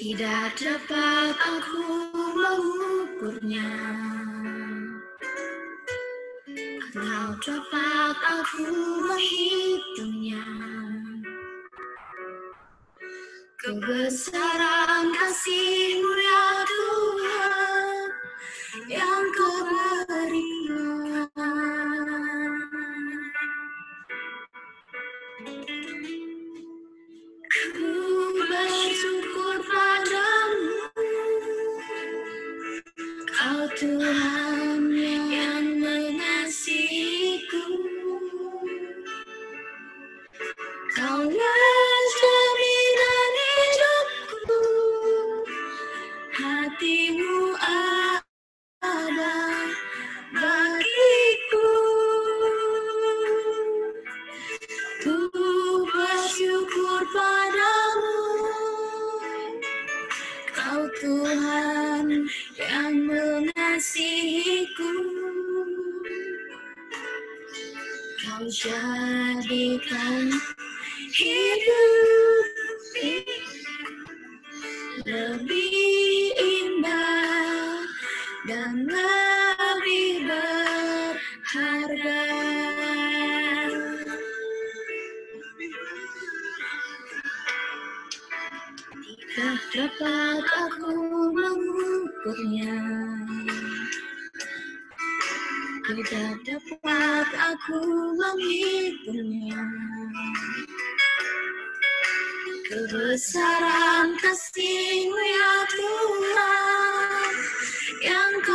Tidak dapat aku mengukurnya. Atau dapat aku menghitungnya. Kebesaran kasih-Mu ya Tuhan yang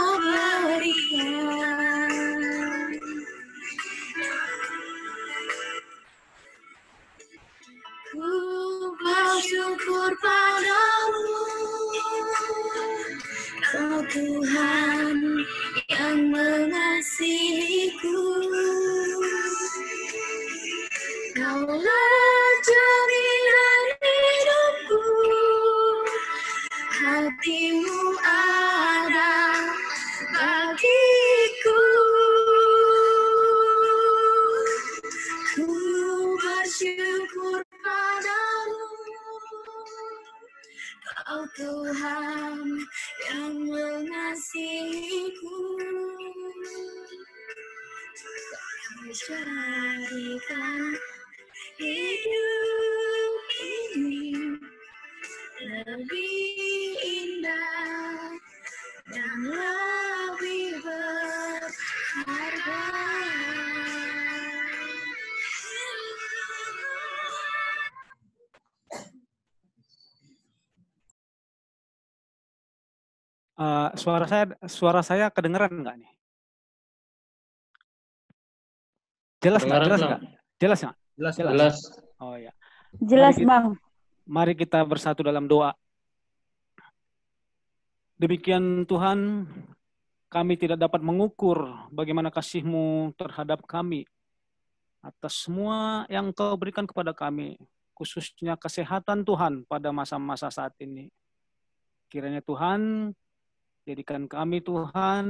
yang suara saya suara saya kedengeran nggak nih? Jelas nggak? Jelas nggak? Jelas nggak? Jelas, Jelas. Jelas. Oh ya. Jelas, Mari kita- Bang. Mari kita bersatu dalam doa. Demikian Tuhan, kami tidak dapat mengukur bagaimana kasih-Mu terhadap kami atas semua yang Kau berikan kepada kami, khususnya kesehatan Tuhan pada masa-masa saat ini. Kiranya Tuhan, jadikan kami Tuhan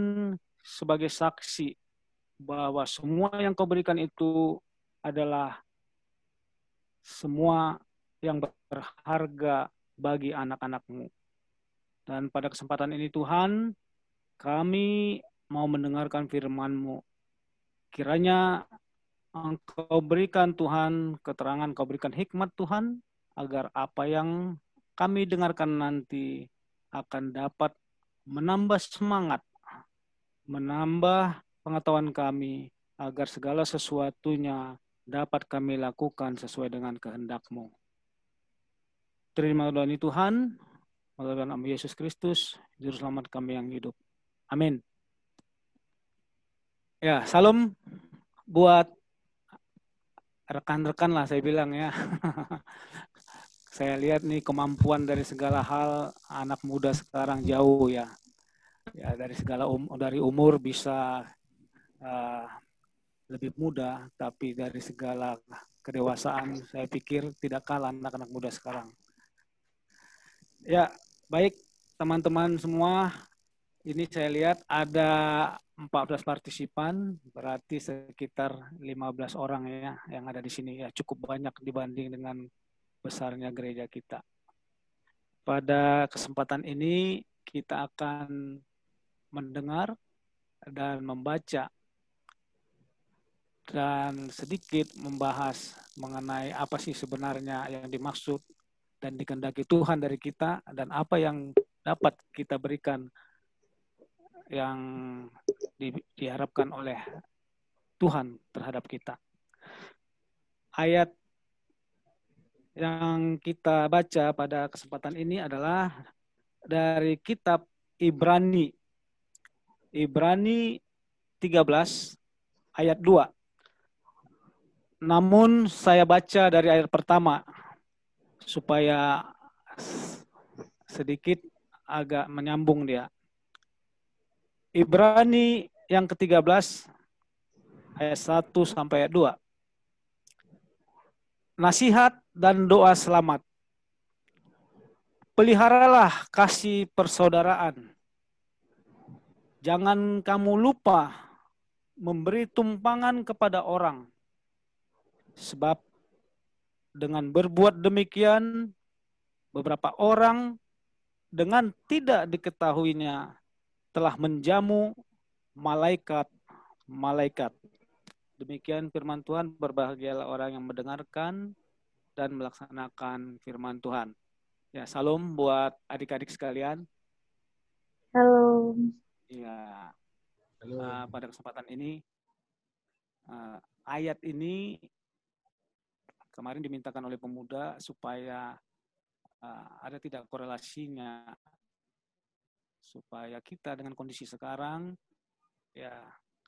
sebagai saksi bahwa semua yang Kau berikan itu adalah semua yang berharga bagi anak-anakmu. Dan pada kesempatan ini Tuhan, kami mau mendengarkan firman-Mu. Kiranya Engkau berikan Tuhan keterangan, Kau berikan hikmat Tuhan, agar apa yang kami dengarkan nanti akan dapat menambah semangat, menambah pengetahuan kami, agar segala sesuatunya dapat kami lakukan sesuai dengan kehendak-Mu. Terima ini Tuhan, melalui nama Yesus Kristus, Juru Selamat kami yang hidup. Amin. Ya, salam buat rekan-rekan lah saya bilang ya. saya lihat nih kemampuan dari segala hal anak muda sekarang jauh ya. Ya dari segala um, dari umur bisa uh, lebih muda, tapi dari segala kedewasaan saya pikir tidak kalah anak-anak muda sekarang. Ya, baik teman-teman semua, ini saya lihat ada 14 partisipan, berarti sekitar 15 orang ya yang ada di sini ya cukup banyak dibanding dengan besarnya gereja kita. pada kesempatan ini kita akan mendengar dan membaca dan sedikit membahas mengenai apa sih sebenarnya yang dimaksud dan dikendaki Tuhan dari kita dan apa yang dapat kita berikan yang di, diharapkan oleh Tuhan terhadap kita. Ayat yang kita baca pada kesempatan ini adalah dari kitab Ibrani. Ibrani 13 ayat 2. Namun saya baca dari ayat pertama supaya sedikit agak menyambung dia. Ibrani yang ke-13 ayat 1 sampai ayat 2. Nasihat dan doa selamat. Peliharalah kasih persaudaraan. Jangan kamu lupa memberi tumpangan kepada orang Sebab dengan berbuat demikian, beberapa orang dengan tidak diketahuinya telah menjamu malaikat-malaikat. Demikian firman Tuhan, berbahagialah orang yang mendengarkan dan melaksanakan firman Tuhan. Ya, salam buat adik-adik sekalian. Halo. Ya, Halo. Uh, pada kesempatan ini uh, ayat ini kemarin dimintakan oleh pemuda supaya uh, ada tidak korelasinya supaya kita dengan kondisi sekarang ya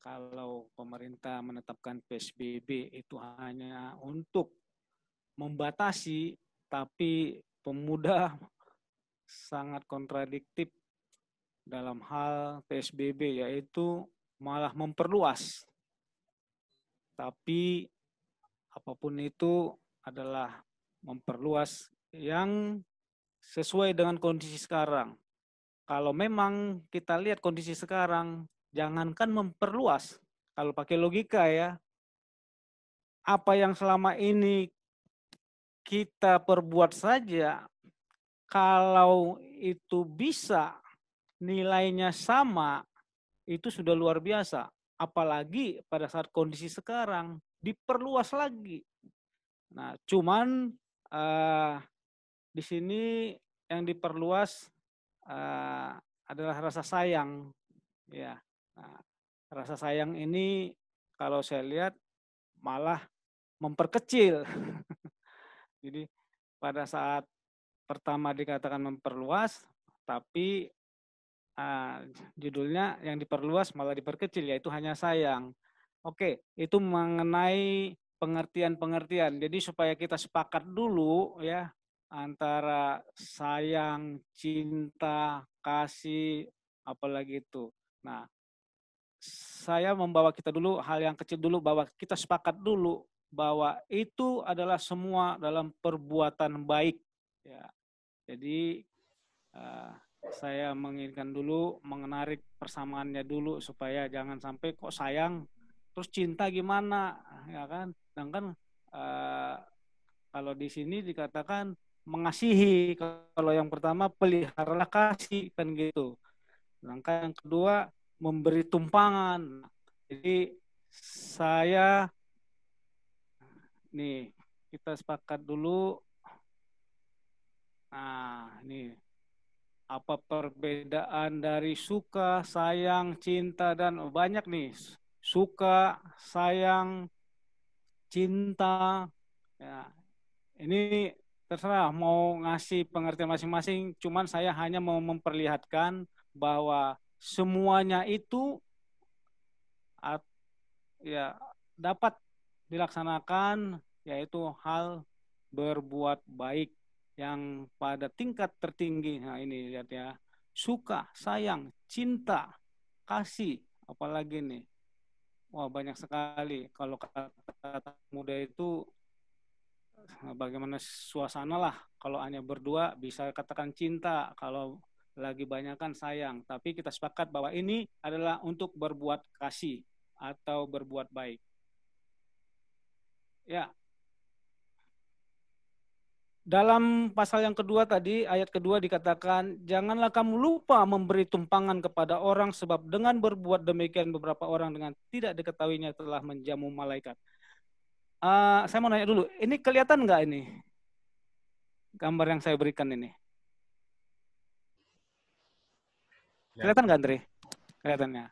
kalau pemerintah menetapkan PSBB itu hanya untuk membatasi tapi pemuda sangat kontradiktif dalam hal PSBB yaitu malah memperluas tapi apa pun itu adalah memperluas yang sesuai dengan kondisi sekarang. Kalau memang kita lihat kondisi sekarang, jangankan memperluas. Kalau pakai logika ya, apa yang selama ini kita perbuat saja, kalau itu bisa nilainya sama, itu sudah luar biasa. Apalagi pada saat kondisi sekarang, diperluas lagi. Nah, cuman uh, di sini yang diperluas uh, adalah rasa sayang, ya. Nah, rasa sayang ini kalau saya lihat malah memperkecil. Jadi pada saat pertama dikatakan memperluas, tapi uh, judulnya yang diperluas malah diperkecil yaitu hanya sayang. Oke, itu mengenai pengertian-pengertian. Jadi supaya kita sepakat dulu ya antara sayang, cinta, kasih, apalagi itu. Nah, saya membawa kita dulu hal yang kecil dulu bahwa kita sepakat dulu bahwa itu adalah semua dalam perbuatan baik. Ya, jadi uh, saya menginginkan dulu mengenarik persamaannya dulu supaya jangan sampai kok sayang terus cinta gimana ya kan sedangkan uh, kalau di sini dikatakan mengasihi kalau yang pertama peliharalah kasih kan gitu sedangkan yang kedua memberi tumpangan. Jadi saya nih kita sepakat dulu. Nah ini apa perbedaan dari suka sayang cinta dan banyak nih. Suka, sayang, cinta. Ya, ini terserah mau ngasih pengertian masing-masing, cuman saya hanya mau memperlihatkan bahwa semuanya itu ya dapat dilaksanakan yaitu hal berbuat baik yang pada tingkat tertinggi. Nah, ini lihat ya. Suka, sayang, cinta, kasih, apalagi nih Wah banyak sekali. Kalau kata muda itu bagaimana suasana lah. Kalau hanya berdua bisa katakan cinta. Kalau lagi banyak kan sayang. Tapi kita sepakat bahwa ini adalah untuk berbuat kasih atau berbuat baik. Ya. dalam pasal yang kedua tadi, ayat kedua dikatakan, janganlah kamu lupa memberi tumpangan kepada orang sebab dengan berbuat demikian beberapa orang dengan tidak diketahuinya telah menjamu malaikat. Uh, saya mau nanya dulu, ini kelihatan nggak ini gambar yang saya berikan ini? Ya. Kelihatan nggak, Andre? Kelihatannya.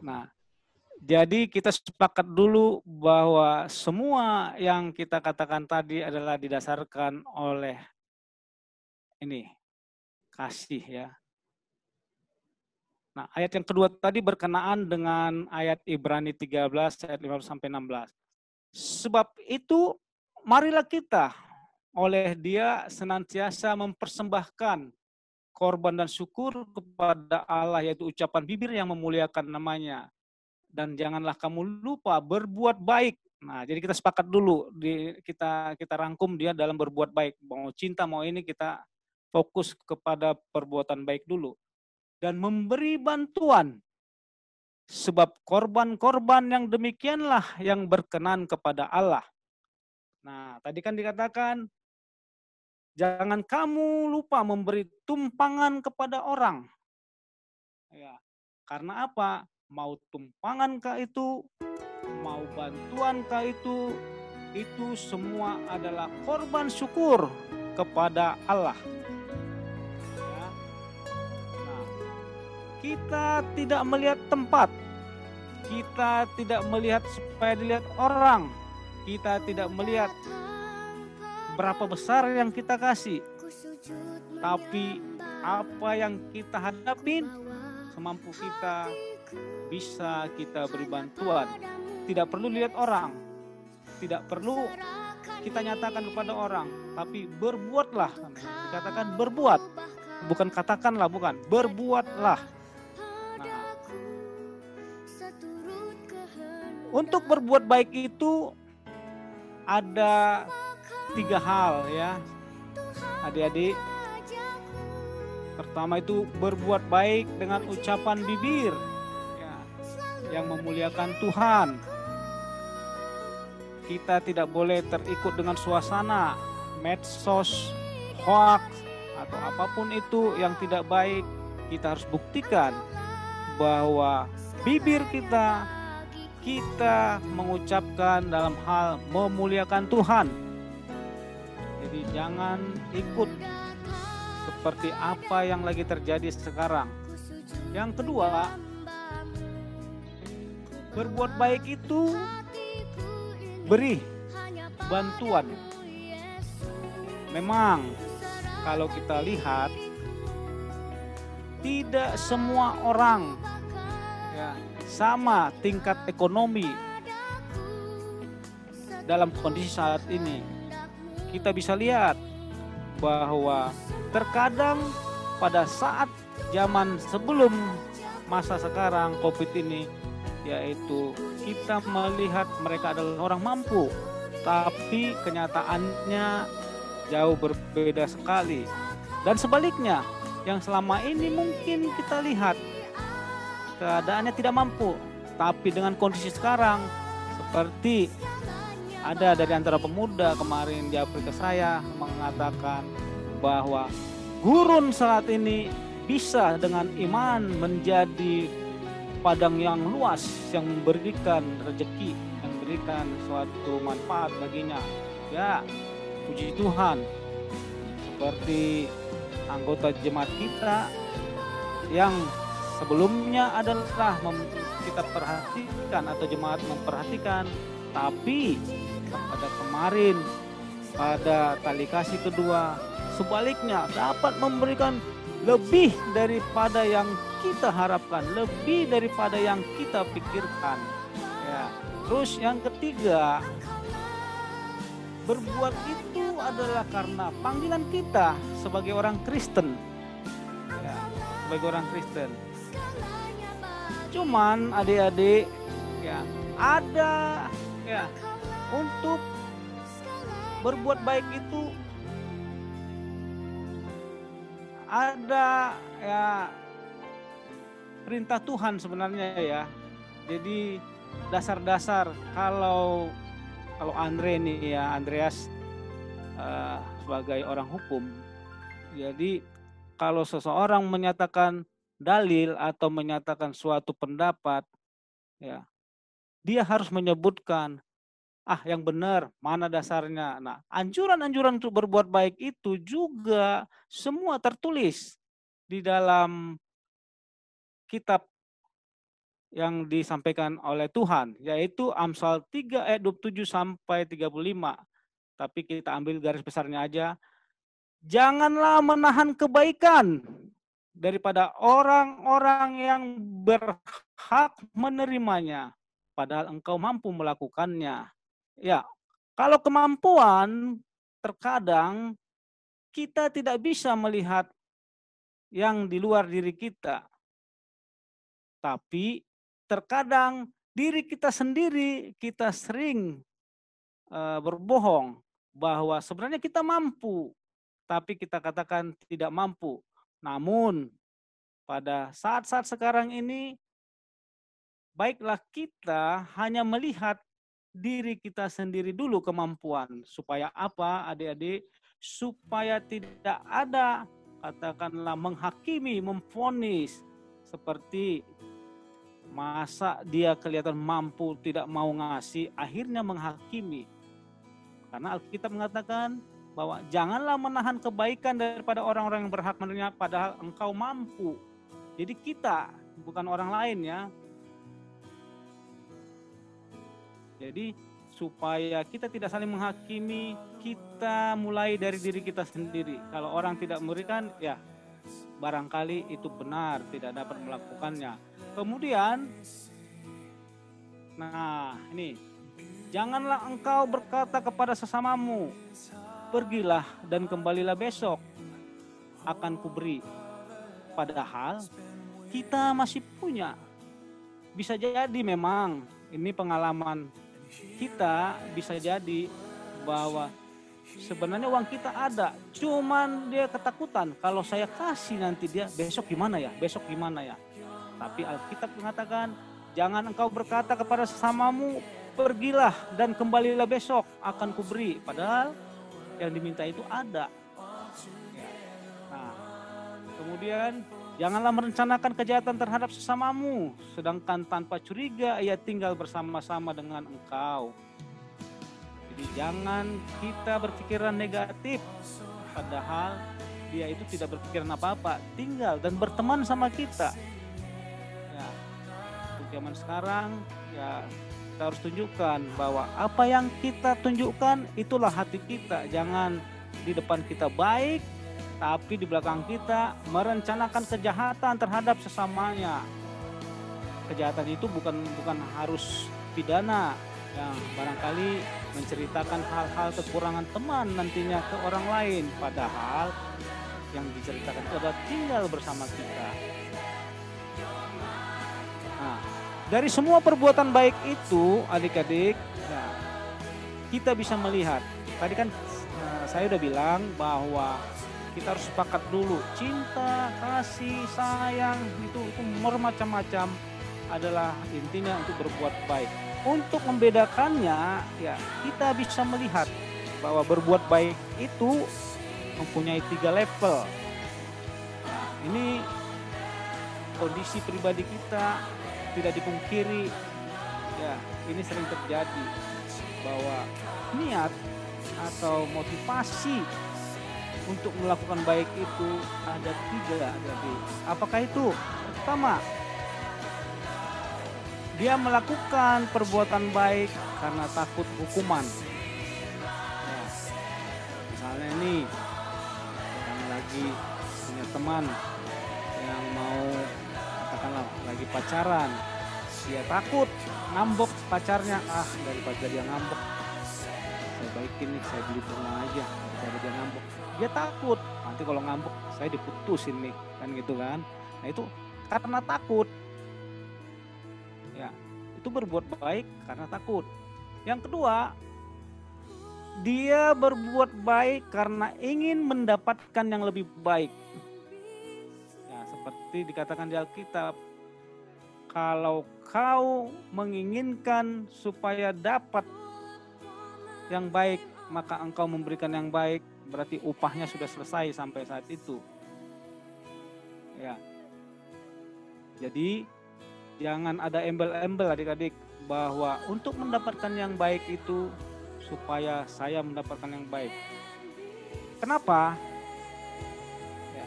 Nah, jadi kita sepakat dulu bahwa semua yang kita katakan tadi adalah didasarkan oleh ini kasih ya. Nah, ayat yang kedua tadi berkenaan dengan ayat Ibrani 13 ayat 15 sampai 16. Sebab itu marilah kita oleh dia senantiasa mempersembahkan korban dan syukur kepada Allah yaitu ucapan bibir yang memuliakan namanya dan janganlah kamu lupa berbuat baik. Nah, jadi kita sepakat dulu di kita kita rangkum dia dalam berbuat baik. Mau cinta mau ini kita fokus kepada perbuatan baik dulu dan memberi bantuan. Sebab korban-korban yang demikianlah yang berkenan kepada Allah. Nah, tadi kan dikatakan jangan kamu lupa memberi tumpangan kepada orang. Ya. Karena apa? mau tumpangan kah itu, mau bantuan kah itu, itu semua adalah korban syukur kepada Allah. Ya. Nah, kita tidak melihat tempat, kita tidak melihat supaya dilihat orang, kita tidak melihat berapa besar yang kita kasih, tapi apa yang kita hadapin semampu kita bisa kita beri bantuan. Tidak perlu lihat orang, tidak perlu kita nyatakan kepada orang, tapi berbuatlah. Dikatakan berbuat, bukan katakanlah, bukan berbuatlah. Nah, untuk berbuat baik itu ada tiga hal ya, adik-adik. Pertama itu berbuat baik dengan ucapan bibir yang memuliakan Tuhan. Kita tidak boleh terikut dengan suasana, medsos, hoax, atau apa pun itu yang tidak baik. Kita harus buktikan bahwa bibir kita kita mengucapkan dalam hal memuliakan Tuhan. Jadi jangan ikut seperti apa yang lagi terjadi sekarang. Yang kedua, Berbuat baik itu beri bantuan. Memang kalau kita lihat tidak semua orang ya, sama tingkat ekonomi dalam kondisi saat ini. Kita bisa lihat bahwa terkadang pada saat zaman sebelum masa sekarang COVID ini yaitu kita melihat mereka adalah orang mampu, tapi kenyataannya jauh berbeda sekali. Dan sebaliknya, yang selama ini mungkin kita lihat keadaannya tidak mampu, tapi dengan kondisi sekarang seperti ada dari antara pemuda kemarin di Afrika saya mengatakan bahwa gurun saat ini bisa dengan iman menjadi padang yang luas yang memberikan rezeki, yang memberikan suatu manfaat baginya. Ya, puji Tuhan. Seperti anggota jemaat kita yang sebelumnya adalah kita perhatikan atau jemaat memperhatikan, tapi pada kemarin pada tali kasih kedua sebaliknya dapat memberikan lebih daripada yang kita harapkan, lebih daripada yang kita pikirkan. Ya. Terus yang ketiga, berbuat itu adalah karena panggilan kita sebagai orang Kristen. Ya, sebagai orang Kristen. Cuman adik-adik ya ada ya untuk berbuat baik itu ada ya perintah Tuhan sebenarnya ya. Jadi dasar-dasar kalau kalau Andre nih ya Andreas uh, sebagai orang hukum. Jadi kalau seseorang menyatakan dalil atau menyatakan suatu pendapat, ya dia harus menyebutkan ah yang benar mana dasarnya. Nah anjuran-anjuran untuk berbuat baik itu juga semua tertulis di dalam kitab yang disampaikan oleh Tuhan, yaitu Amsal 3 ayat 27 sampai 35. Tapi kita ambil garis besarnya aja. Janganlah menahan kebaikan daripada orang-orang yang berhak menerimanya, padahal engkau mampu melakukannya. Ya, kalau kemampuan terkadang kita tidak bisa melihat yang di luar diri kita. Tapi terkadang diri kita sendiri kita sering uh, berbohong bahwa sebenarnya kita mampu, tapi kita katakan tidak mampu. Namun pada saat-saat sekarang ini baiklah kita hanya melihat diri kita sendiri dulu kemampuan supaya apa adik-adik supaya tidak ada katakanlah menghakimi, memfonis seperti Masa dia kelihatan mampu tidak mau ngasih, akhirnya menghakimi. Karena Alkitab mengatakan bahwa janganlah menahan kebaikan daripada orang-orang yang berhak menerima padahal engkau mampu. Jadi kita, bukan orang lain ya. Jadi supaya kita tidak saling menghakimi, kita mulai dari diri kita sendiri. Kalau orang tidak memberikan, ya barangkali itu benar, tidak dapat melakukannya Kemudian, nah ini, janganlah engkau berkata kepada sesamamu, pergilah dan kembalilah besok, akan kuberi. Padahal kita masih punya. Bisa jadi memang ini pengalaman kita bisa jadi bahwa sebenarnya uang kita ada, cuman dia ketakutan kalau saya kasih nanti dia besok gimana ya, besok gimana ya. Tapi Alkitab mengatakan, jangan engkau berkata kepada sesamamu, pergilah dan kembalilah besok akan kuberi. Padahal yang diminta itu ada. Ya. Nah, kemudian janganlah merencanakan kejahatan terhadap sesamamu, sedangkan tanpa curiga ia tinggal bersama-sama dengan engkau. Jadi jangan kita berpikiran negatif, padahal dia itu tidak berpikiran apa-apa, tinggal dan berteman sama kita zaman sekarang ya kita harus tunjukkan bahwa apa yang kita tunjukkan itulah hati kita. Jangan di depan kita baik, tapi di belakang kita merencanakan kejahatan terhadap sesamanya. Kejahatan itu bukan bukan harus pidana yang barangkali menceritakan hal-hal kekurangan teman nantinya ke orang lain padahal yang diceritakan itu adalah tinggal bersama kita. Nah, dari semua perbuatan baik itu, adik-adik, ya, kita bisa melihat. Tadi kan uh, saya udah bilang bahwa kita harus sepakat dulu cinta, kasih, sayang itu itu macam-macam adalah intinya untuk berbuat baik. Untuk membedakannya, ya kita bisa melihat bahwa berbuat baik itu mempunyai tiga level. Nah, ini kondisi pribadi kita tidak dipungkiri ya ini sering terjadi bahwa niat atau motivasi untuk melakukan baik itu ada tiga jadi apakah itu? Pertama dia melakukan perbuatan baik karena takut hukuman. Ya, misalnya ini yang lagi punya teman yang mau katakanlah lagi pacaran dia takut ngambek pacarnya. Ah dari pacar dia ngambek saya baikin nih saya beli bunga aja daripada dia ngambek dia takut. Nanti kalau ngambek saya diputusin nih kan gitu kan. Nah itu karena takut. Ya itu berbuat baik karena takut. Yang kedua dia berbuat baik karena ingin mendapatkan yang lebih baik. Seperti dikatakan di Alkitab, kalau kau menginginkan supaya dapat yang baik, maka engkau memberikan yang baik, berarti upahnya sudah selesai sampai saat itu. Ya. Jadi jangan ada embel-embel adik-adik bahwa untuk mendapatkan yang baik itu supaya saya mendapatkan yang baik. Kenapa? Ya.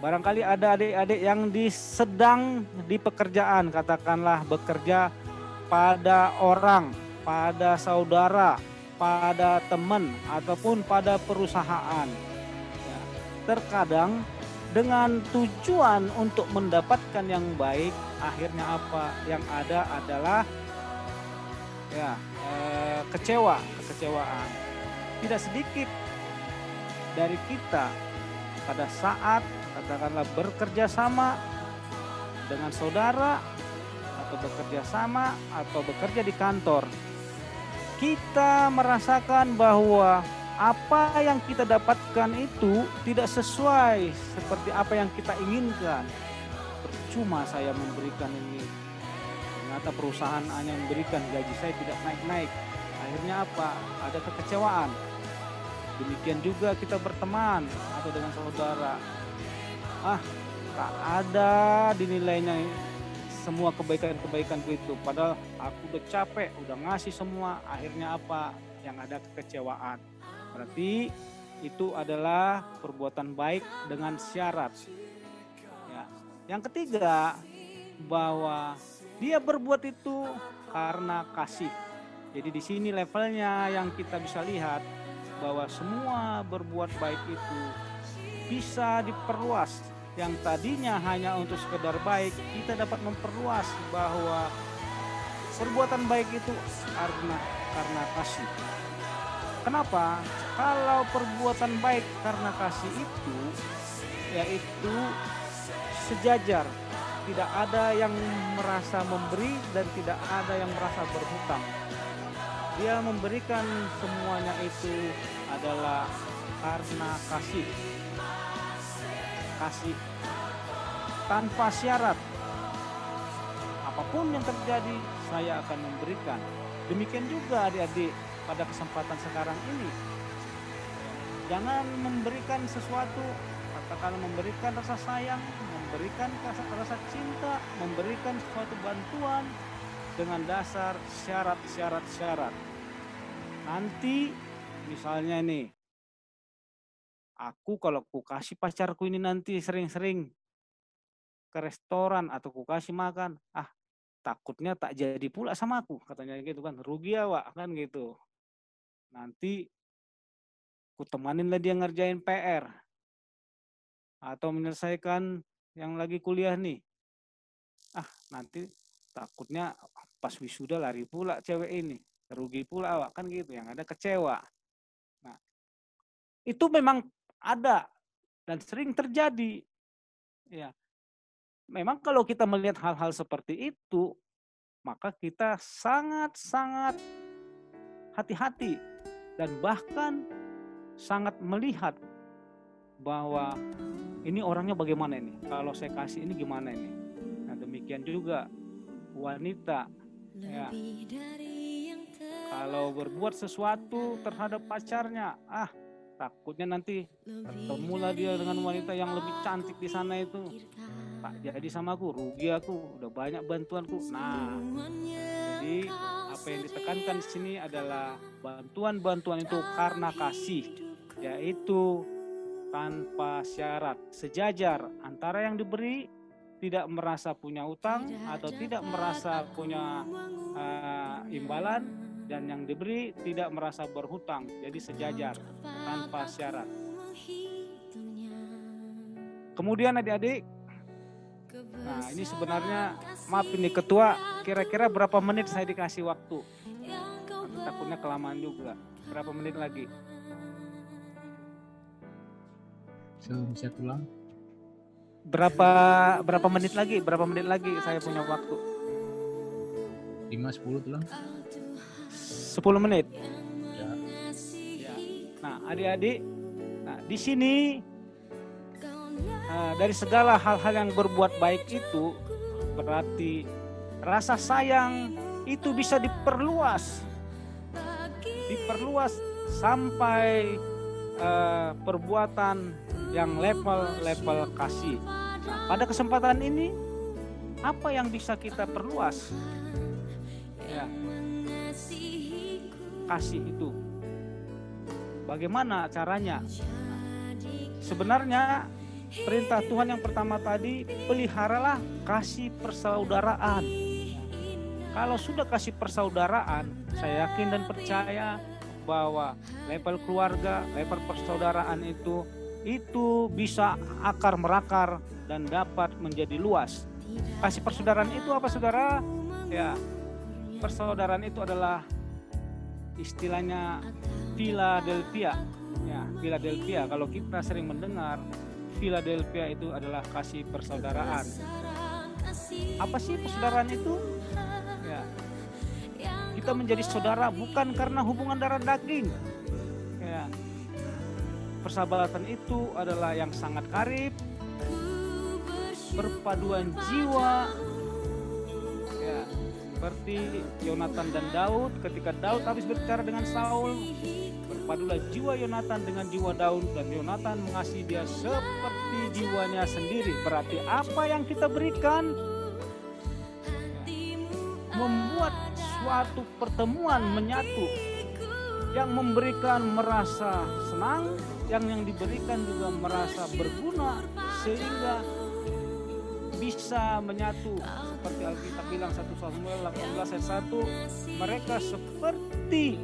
Barangkali ada adik-adik yang di, sedang di pekerjaan, katakanlah bekerja pada orang, pada saudara, pada teman, ataupun pada perusahaan. Ya. Terkadang dengan tujuan untuk mendapatkan yang baik, akhirnya apa yang ada adalah ya eh, kecewa, kekecewaan. Tidak sedikit dari kita pada saat katakanlah bekerja sama dengan saudara atau bekerja sama atau bekerja di kantor kita merasakan bahwa apa yang kita dapatkan itu tidak sesuai seperti apa yang kita inginkan. Percuma saya memberikan ini. Ternyata perusahaan hanya memberikan gaji saya tidak naik-naik. Akhirnya apa? Ada kekecewaan. Demikian juga kita berteman atau dengan saudara. Ah, tak ada dinilainya semua kebaikan-kebaikan itu. Padahal aku udah capek, udah ngasih semua. Akhirnya apa? Yang ada kekecewaan. Berarti itu adalah perbuatan baik dengan syarat. Ya. Yang ketiga, bahwa dia berbuat itu karena kasih. Jadi di sini levelnya yang kita bisa lihat bahwa semua berbuat baik itu bisa diperluas yang tadinya hanya untuk sekedar baik kita dapat memperluas bahwa perbuatan baik itu karena karena kasih. Kenapa? Kalau perbuatan baik karena kasih itu yaitu sejajar. Tidak ada yang merasa memberi dan tidak ada yang merasa berhutang. Dia memberikan semuanya itu adalah karena kasih. Kasih tanpa syarat. Apa pun yang terjadi, saya akan memberikan. Demikian juga adik-adik pada kesempatan sekarang ini. Jangan memberikan sesuatu, katakan memberikan rasa sayang, memberikan rasa, rasa cinta, memberikan suatu bantuan, dengan dasar syarat-syarat-syarat. Nanti misalnya nih, aku kalau ku kasih pacarku ini nanti sering-sering ke restoran atau ku kasih makan, ah takutnya tak jadi pula sama aku, katanya gitu kan, rugi ya Wak, kan gitu. Nanti ku temanin lah dia ngerjain PR atau menyelesaikan yang lagi kuliah nih. Ah, nanti takutnya pas wisuda lari pula cewek ini rugi pula awak kan gitu yang ada kecewa nah itu memang ada dan sering terjadi. Ya. Memang kalau kita melihat hal-hal seperti itu maka kita sangat-sangat hati-hati dan bahkan sangat melihat bahwa ini orangnya bagaimana ini? Kalau saya kasih ini gimana ini? Nah demikian juga wanita. Ya. Kalau berbuat sesuatu terhadap pacarnya, ah takutnya nanti ketemulah dia dengan wanita yang lebih cantik di sana itu. Tak jadi sama aku, rugi aku, udah banyak bantuanku. Nah, jadi apa yang ditekankan di sini adalah bantuan-bantuan itu karena kasih, yaitu tanpa syarat, sejajar antara yang diberi tidak merasa punya utang atau tidak merasa punya uh, imbalan dan yang diberi tidak merasa berhutang jadi sejajar tanpa syarat kemudian adik-adik nah ini sebenarnya maaf ini ketua kira-kira berapa menit saya dikasih waktu takutnya kelamaan juga berapa menit lagi so bisa tulang berapa berapa menit lagi? Berapa menit lagi saya punya waktu? 5 10 tuh lah. 10 menit. Ya. ya. Nah, adik-adik, nah di sini uh, dari segala hal-hal yang berbuat baik itu berarti rasa sayang itu bisa diperluas. Diperluas sampai eh, perbuatan yang level-level kasih. Nah, pada kesempatan ini apa yang bisa kita perluas? Ya. Kasih itu. Bagaimana caranya? Sebenarnya perintah Tuhan yang pertama tadi peliharalah kasih persaudaraan. Kalau sudah kasih persaudaraan, saya yakin dan percaya bahwa level keluarga, level persaudaraan itu itu bisa akar merakar dan dapat menjadi luas. Kasih persaudaraan itu apa saudara? Ya, persaudaraan itu adalah istilahnya Philadelphia. Ya, Philadelphia. Kalau kita sering mendengar Philadelphia itu adalah kasih persaudaraan. Apa sih persaudaraan itu? Ya. Kita menjadi saudara bukan karena hubungan darah daging. Ya. Persahabatan itu adalah yang sangat karib, berpaduan jiwa. Seperti Yonatan dan Daud ketika Daud habis berbicara dengan Saul, berpadulah jiwa Yonatan dengan jiwa Daud dan Yonatan mengasihi dia seperti jiwanya sendiri. Berarti apa yang kita berikan membuat suatu pertemuan menyatu yang memberikan merasa senang, yang yang diberikan juga merasa berguna sehingga bisa menyatu. Seperti Alkitab bilang 1 Samuel 18 ayat 1 mereka seperti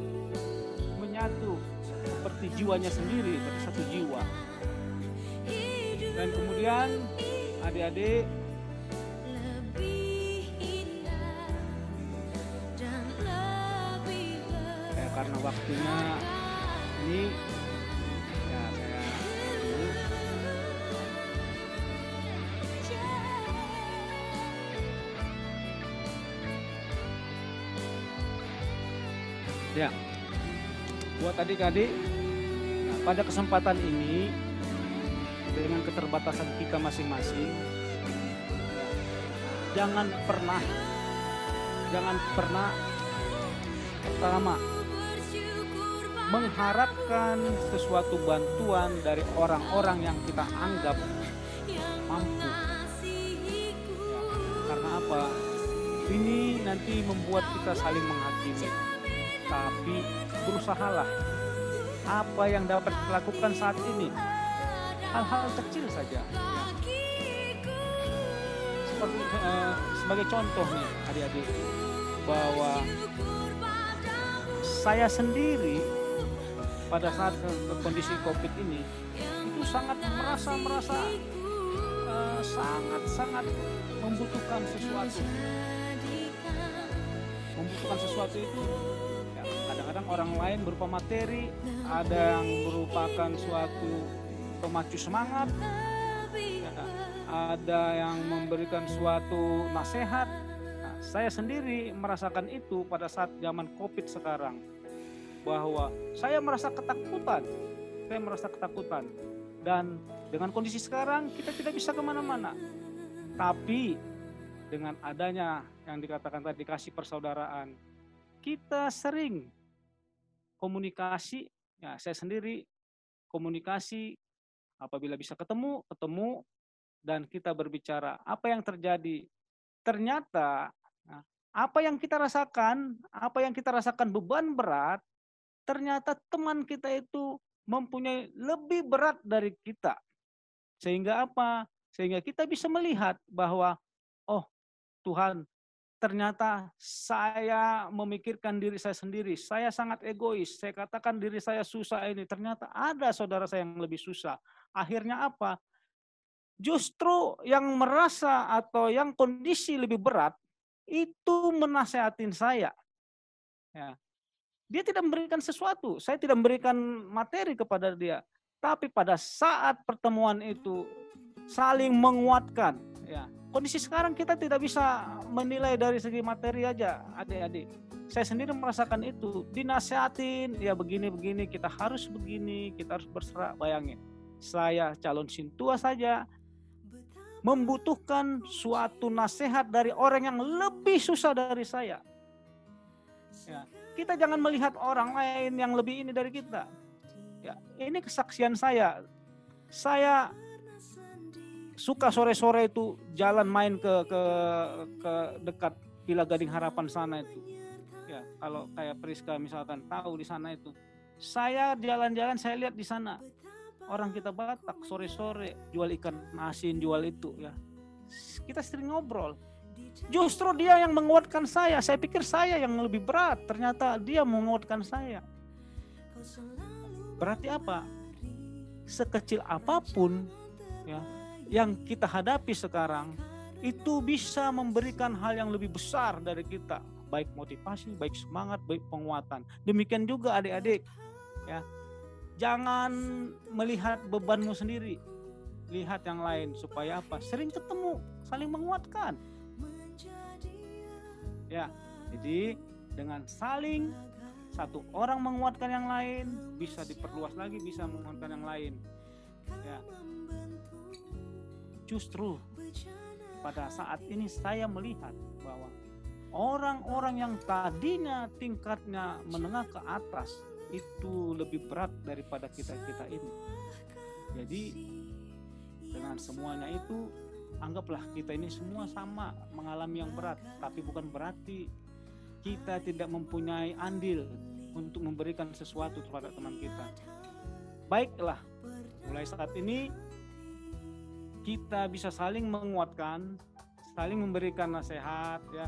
menyatu seperti jiwanya sendiri tapi satu jiwa. Dan kemudian adik-adik ya, karena waktunya ini Ya, buat adik-adik, pada kesempatan ini dengan keterbatasan kita masing-masing, jangan pernah, jangan pernah pertama mengharapkan sesuatu bantuan dari orang-orang yang kita anggap mampu. Ya, karena apa? Ini nanti membuat kita saling menghakimi tapi berusahalah. Apa yang dapat dilakukan saat ini? Hal-hal kecil saja. Seperti eh, sebagai contoh nih adik-adik bahwa saya sendiri pada saat kondisi covid ini itu sangat merasa merasa eh, sangat sangat membutuhkan sesuatu. Membutuhkan sesuatu itu orang lain berupa materi ada yang merupakan suatu pemacu semangat ada yang memberikan suatu nasihat. Nah, saya sendiri merasakan itu pada saat zaman covid sekarang bahwa saya merasa ketakutan. Saya merasa ketakutan. Dan dengan kondisi sekarang kita tidak bisa ke mana-mana. Tapi dengan adanya yang dikatakan tadi kasih persaudaraan, kita sering komunikasi. Ya, saya sendiri komunikasi apabila bisa ketemu, ketemu dan kita berbicara apa yang terjadi. Ternyata nah, apa yang kita rasakan, apa yang kita rasakan beban berat, ternyata teman kita itu mempunyai lebih berat dari kita. Sehingga apa? Sehingga kita bisa melihat bahwa oh Tuhan, ternyata saya memikirkan diri saya sendiri. Saya sangat egois. Saya katakan diri saya susah ini. Ternyata ada saudara saya yang lebih susah. Akhirnya apa? Justru yang merasa atau yang kondisi lebih berat itu menasehatin saya. Ya. Dia tidak memberikan sesuatu. Saya tidak memberikan materi kepada dia. Tapi pada saat pertemuan itu saling menguatkan. Ya, kondisi sekarang kita tidak bisa menilai dari segi materi aja, adik-adik. Saya sendiri merasakan itu, dinasehatin, ya begini-begini, kita harus begini, kita harus berserah. Bayangin, saya calon sintua saja membutuhkan suatu nasihat dari orang yang lebih susah dari saya. Ya, kita jangan melihat orang lain yang lebih ini dari kita. Ya, ini kesaksian saya. Saya suka sore-sore itu jalan main ke ke ke dekat Villa Gading Harapan sana itu. Ya, kalau kayak Priska misalkan tahu di sana itu. Saya jalan-jalan saya lihat di sana orang kita Batak sore-sore jual ikan asin, jual itu ya. Kita sering ngobrol. Justru dia yang menguatkan saya. Saya pikir saya yang lebih berat. Ternyata dia menguatkan saya. Berarti apa? Sekecil apa pun ya yang kita hadapi sekarang itu bisa memberikan hal yang lebih besar dari kita, baik motivasi, baik semangat, baik penguatan. Demikian juga adik-adik ya. Jangan melihat bebanmu sendiri. Lihat yang lain supaya apa? Sering ketemu, saling menguatkan. Ya. Jadi dengan saling satu orang menguatkan yang lain bisa diperluas lagi bisa menguatkan yang lain ya justru pada saat ini saya melihat bahwa orang-orang yang tadinya tingkatnya menengah ke atas itu lebih berat daripada kita-kita ini. Jadi dengan semuanya itu anggaplah kita ini semua sama mengalami yang berat, tapi bukan berarti kita tidak mempunyai andil untuk memberikan sesuatu kepada teman kita. Baiklah, mulai saat ini kita bisa saling menguatkan, saling memberikan nasihat, ya,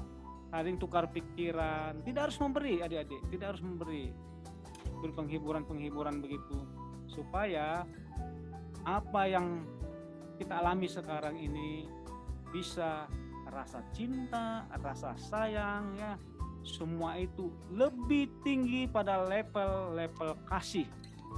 saling tukar pikiran. Tidak harus memberi, adik-adik, tidak harus memberi. Penghiburan-penghiburan begitu, supaya apa yang kita alami sekarang ini bisa rasa cinta, rasa sayang, ya, semua itu lebih tinggi pada level-level kasih.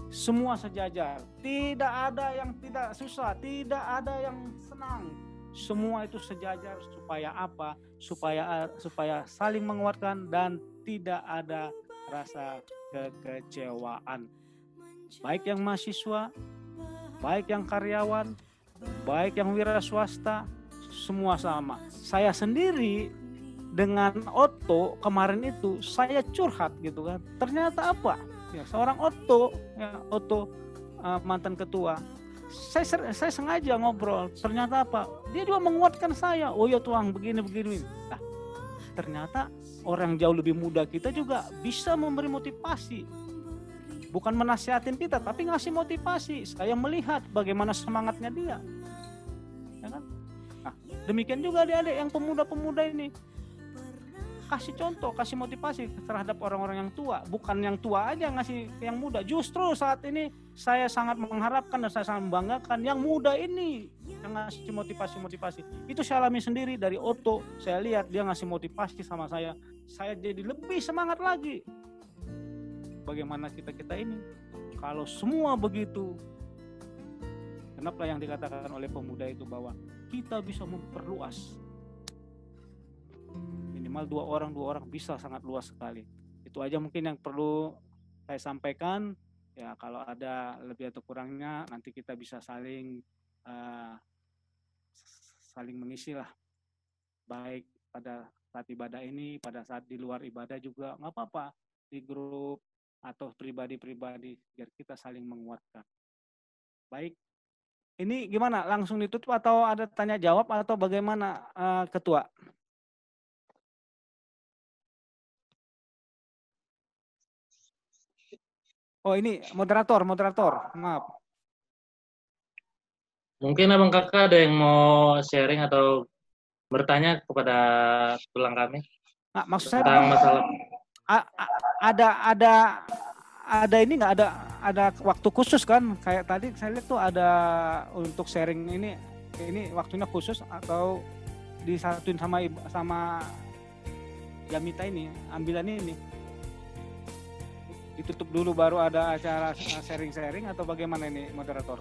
Semua sejajar, tidak ada yang tidak susah, tidak ada yang senang. Semua itu sejajar supaya apa? Supaya supaya saling menguatkan dan tidak ada rasa kekecewaan. Baik yang mahasiswa, baik yang karyawan, baik yang wira swasta, semua sama. Saya sendiri dengan Otto kemarin itu saya curhat gitu kan. Ternyata apa? Ya, seorang Otto, ya Otto uh, mantan ketua. Saya saya sengaja ngobrol. Ternyata apa? Dia juga menguatkan saya. Oh ya tuang begini begini. Nah, ternyata orang jauh lebih muda kita juga bisa memberi motivasi. Bukan menasihatin kita, tapi ngasih motivasi. Saya melihat bagaimana semangatnya dia. Ya kan? Nah, demikian juga adik-adik yang pemuda-pemuda ini kasih contoh, kasih motivasi terhadap orang-orang yang tua. Bukan yang tua aja ngasih yang muda. Justru saat ini saya sangat mengharapkan dan saya sangat membanggakan yang muda ini yang ngasih motivasi-motivasi. Itu saya alami sendiri dari Otto. Saya lihat dia ngasih motivasi sama saya. Saya jadi lebih semangat lagi. Bagaimana kita-kita ini? Kalau semua begitu, kenapa yang dikatakan oleh pemuda itu bahwa kita bisa memperluas minimal dua orang dua orang bisa sangat luas sekali. Itu aja mungkin yang perlu saya sampaikan. Ya kalau ada lebih atau kurangnya nanti kita bisa saling uh, saling mengisi lah. Baik pada saat ibadah ini pada saat di luar ibadah juga nggak apa-apa. Di grup atau pribadi-pribadi biar kita saling menguatkan. Baik. Ini gimana? Langsung ditutup atau ada tanya jawab atau bagaimana uh, ketua Oh ini moderator, moderator, maaf. Mungkin abang kakak ada yang mau sharing atau bertanya kepada tulang kami? Nah, maksud saya tentang masalah ada ada ada ini nggak? Ada ada waktu khusus kan? Kayak tadi saya lihat tuh ada untuk sharing ini ini waktunya khusus atau disatuin sama sama Jamita ini ambilan ini ditutup dulu baru ada acara sharing-sharing atau bagaimana ini moderator?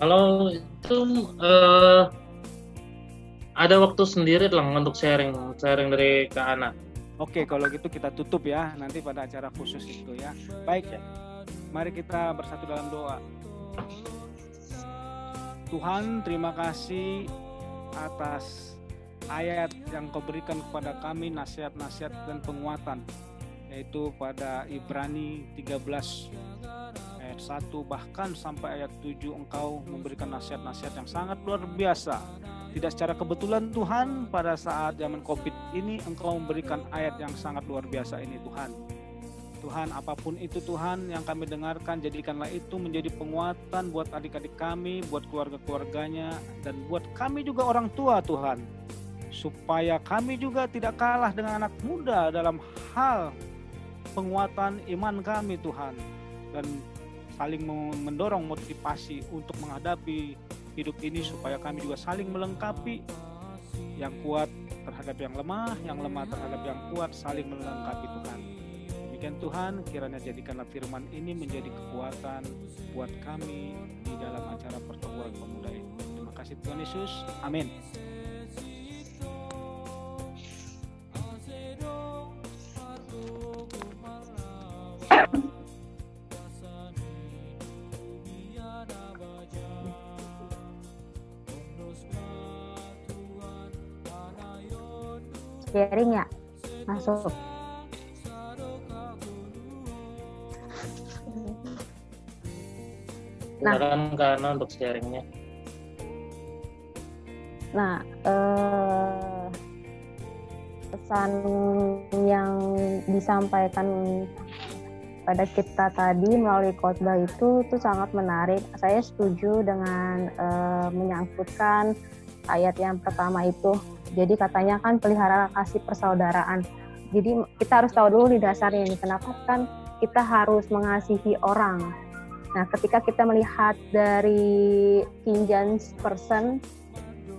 Kalau itu uh, ada waktu sendiri lah untuk sharing sharing dari ke anak. Oke, kalau gitu kita tutup ya nanti pada acara khusus itu ya. Baik ya. Mari kita bersatu dalam doa. Tuhan, terima kasih atas ayat yang kau berikan kepada kami nasihat-nasihat dan penguatan yaitu pada Ibrani 13 ayat 1 bahkan sampai ayat 7 engkau memberikan nasihat-nasihat yang sangat luar biasa. Tidak secara kebetulan Tuhan pada saat zaman Covid ini engkau memberikan ayat yang sangat luar biasa ini Tuhan. Tuhan apa pun itu Tuhan yang kami dengarkan jadikanlah itu menjadi penguatan buat adik-adik kami, buat keluarga-keluarganya dan buat kami juga orang tua Tuhan. Supaya kami juga tidak kalah dengan anak muda dalam hal penguatan iman kami Tuhan dan saling mendorong motivasi untuk menghadapi hidup ini supaya kami juga saling melengkapi yang kuat terhadap yang lemah, yang lemah terhadap yang kuat, saling melengkapi Tuhan. Demikian Tuhan, kiranya jadikanlah firman ini menjadi kekuatan buat kami di dalam acara pertemuan pemuda ini. Terima kasih Tuhan Yesus. Amin. Masuk Nah, karena untuk sharingnya. Nah, eh, pesan yang disampaikan pada kita tadi melalui khotbah itu itu sangat menarik. Saya setuju dengan eh, menyangkutkan ayat yang pertama itu jadi katanya kan pelihara kasih persaudaraan. Jadi kita harus tahu dulu di dasarnya ini kenapa kan kita harus mengasihi orang. Nah, ketika kita melihat dari King James Version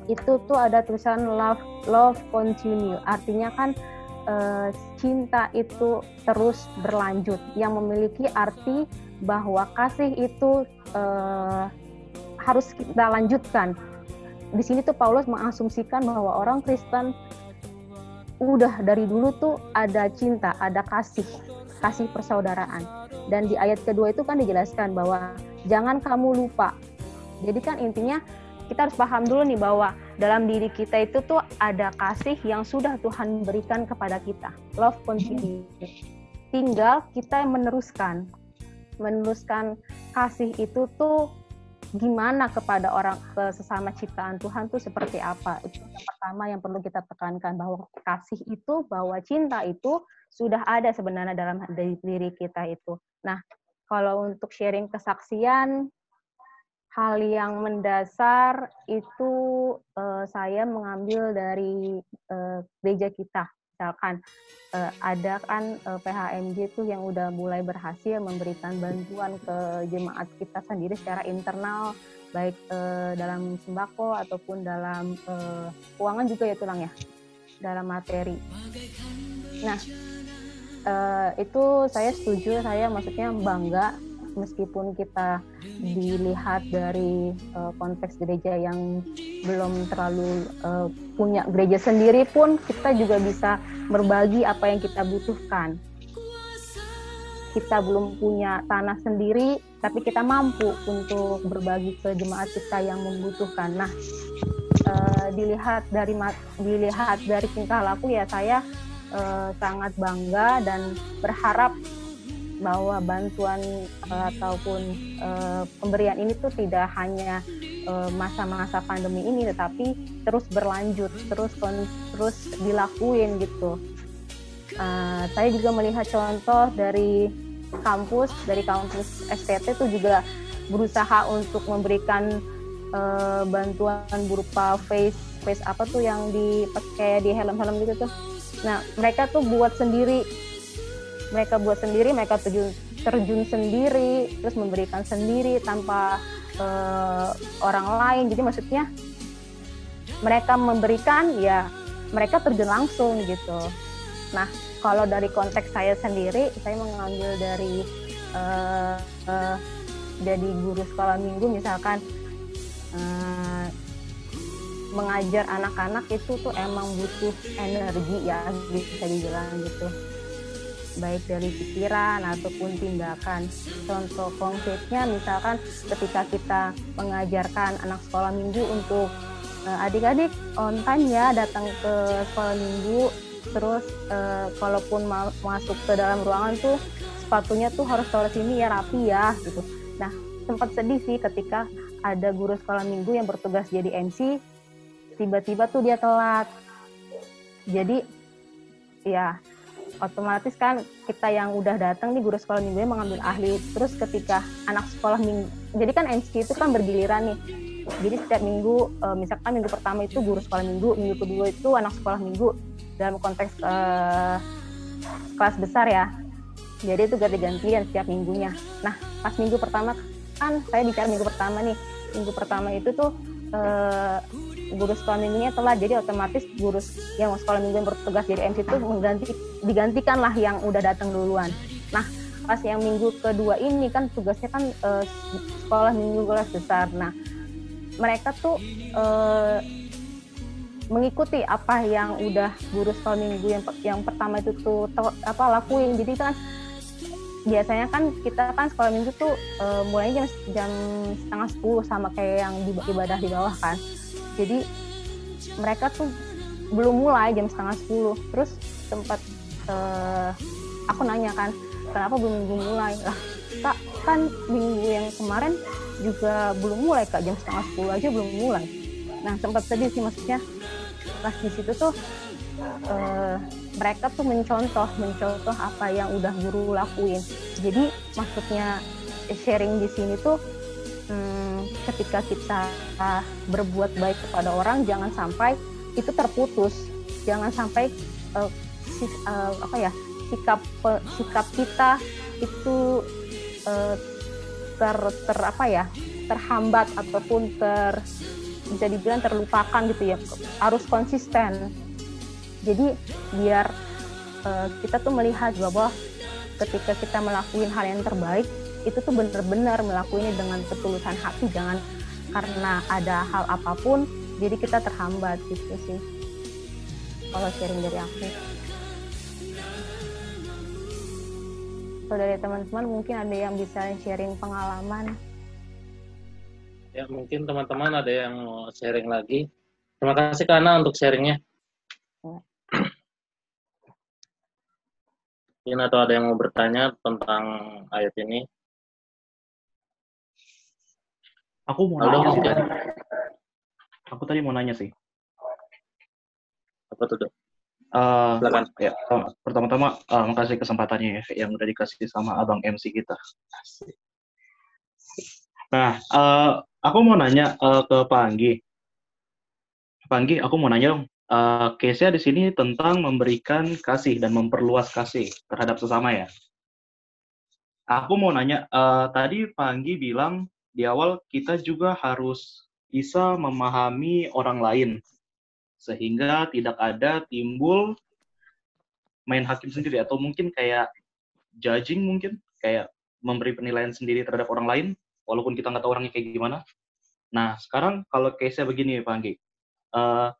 itu tuh ada tulisan love love continue. Artinya kan e, cinta itu terus berlanjut yang memiliki arti bahwa kasih itu e, harus kita lanjutkan di sini tuh Paulus mengasumsikan bahwa orang Kristen udah dari dulu tuh ada cinta, ada kasih, kasih persaudaraan. Dan di ayat kedua itu kan dijelaskan bahwa jangan kamu lupa. Jadi kan intinya kita harus paham dulu nih bahwa dalam diri kita itu tuh ada kasih yang sudah Tuhan berikan kepada kita. Love continue. Tinggal kita meneruskan. Meneruskan kasih itu tuh gimana kepada orang sesama ciptaan Tuhan tuh seperti apa. Itu yang pertama yang perlu kita tekankan bahwa kasih itu, bahwa cinta itu sudah ada sebenarnya dalam diri kita itu. Nah, kalau untuk sharing kesaksian, hal yang mendasar itu uh, saya mengambil dari uh, gereja kita misalkan uh, ada kan eh, PHMJ itu yang udah mulai berhasil memberikan bantuan ke jemaat kita sendiri secara internal baik uh, dalam sembako ataupun dalam uh, keuangan juga ya tulang ya dalam materi. Nah uh, itu saya setuju saya maksudnya bangga meskipun kita dilihat dari uh, konteks gereja yang belum terlalu uh, punya gereja sendiri pun kita juga bisa berbagi apa yang kita butuhkan. Kita belum punya tanah sendiri, tapi kita mampu untuk berbagi ke jemaat kita yang membutuhkan. Nah, uh, dilihat dari dilihat dari tingkah laku ya saya sangat bangga dan berharap bahwa bantuan uh, ataupun uh, pemberian ini tuh tidak hanya eh, masa-masa uh, pandemi ini tetapi terus berlanjut terus terus dilakuin gitu. Uh, saya juga melihat contoh dari kampus dari kampus STT itu juga berusaha untuk memberikan uh, bantuan berupa face face apa tuh yang dipakai di helm-helm gitu tuh. Nah mereka tuh buat sendiri mereka buat sendiri mereka terjun terjun sendiri terus memberikan sendiri tanpa uh, orang lain. Jadi maksudnya mereka memberikan ya mereka terjun langsung gitu. Nah kalau dari konteks saya sendiri saya mengambil dari uh, uh, jadi guru sekolah minggu misalkan uh, mengajar anak-anak itu tuh emang butuh energi ya bisa dibilang gitu baik dari pikiran ataupun tindakan. Contoh konkretnya misalkan ketika kita mengajarkan anak sekolah minggu untuk uh, adik-adik on time ya datang ke sekolah minggu terus uh, kalaupun ma masuk ke dalam ruangan tuh sepatunya tuh harus taruh sini ya rapi ya gitu nah sempat sedih sih ketika ada guru sekolah minggu yang bertugas jadi MC tiba-tiba tuh dia telat jadi ya otomatis kan kita yang udah datang nih guru sekolah minggu mengambil ahli. Terus ketika anak sekolah minggu jadi kan MC itu kan bergiliran nih. Jadi setiap minggu uh, misalkan minggu pertama itu guru sekolah minggu minggu kedua itu anak sekolah minggu dalam konteks uh, kelas besar ya. Jadi itu ganti-gantian setiap minggunya. Nah pas minggu pertama kan saya bicara minggu pertama nih. Minggu pertama itu tuh uh, guru sekolah minggunya telah jadi otomatis guru yang sekolah minggu yang bertugas jadi MC itu mengganti digantikan lah yang udah datang duluan. Nah pas yang minggu kedua ini kan tugasnya kan uh, sekolah minggu kelas besar. Nah mereka tuh uh, mengikuti apa yang udah guru sekolah minggu yang yang pertama itu tuh apa lakuin. Jadi kan biasanya kan kita kan sekolah minggu tuh uh, mulainya jam jam setengah sepuluh sama kayak yang ibadah di bawah kan jadi mereka tuh belum mulai jam setengah sepuluh. Terus tempat uh, aku nanya kan kenapa belum minggu mulai? Lah kak kan minggu yang kemarin juga belum mulai kak. Jam setengah sepuluh aja belum mulai. Nah sempat sedih sih maksudnya. Pas di situ tuh uh, mereka tuh mencontoh mencontoh apa yang udah guru lakuin. Jadi maksudnya sharing di sini tuh hmm, ketika kita berbuat baik kepada orang jangan sampai itu terputus. Jangan sampai uh, si, uh, apa ya sikap sikap kita itu uh, ter, ter apa ya terhambat ataupun ter bisa dibilang terlupakan gitu ya harus konsisten. Jadi biar uh, kita tuh melihat bahwa ketika kita melakukan hal yang terbaik itu tuh benar-benar melakukannya dengan ketulusan hati jangan karena ada hal apa pun jadi kita terhambat gitu sih kalau sharing dari aku atau dari teman-teman mungkin ada yang bisa sharing pengalaman. Ya, mungkin teman-teman ada yang mau sharing lagi. Terima kasih karena untuk sharingnya. Ya. Mungkin atau ada yang mau bertanya tentang ayat ini? Aku mau Halo, nanya sih. Aku tadi mau nanya sih. Apa tuh, Dok? Uh, Ya, pertama-tama uh, makasih kesempatannya ya yang udah dikasih sama abang MC kita. Nah, uh, aku mau nanya uh, ke Pak Anggi. Pak Anggi, aku mau nanya dong. Uh, case-nya di sini tentang memberikan kasih dan memperluas kasih terhadap sesama ya. Aku mau nanya, uh, tadi Pak Anggi bilang di awal kita juga harus bisa memahami orang lain sehingga tidak ada timbul main hakim sendiri atau mungkin kayak judging mungkin kayak memberi penilaian sendiri terhadap orang lain walaupun kita nggak tahu orangnya kayak gimana. Nah sekarang kalau case-nya begini Pak Anggi, uh,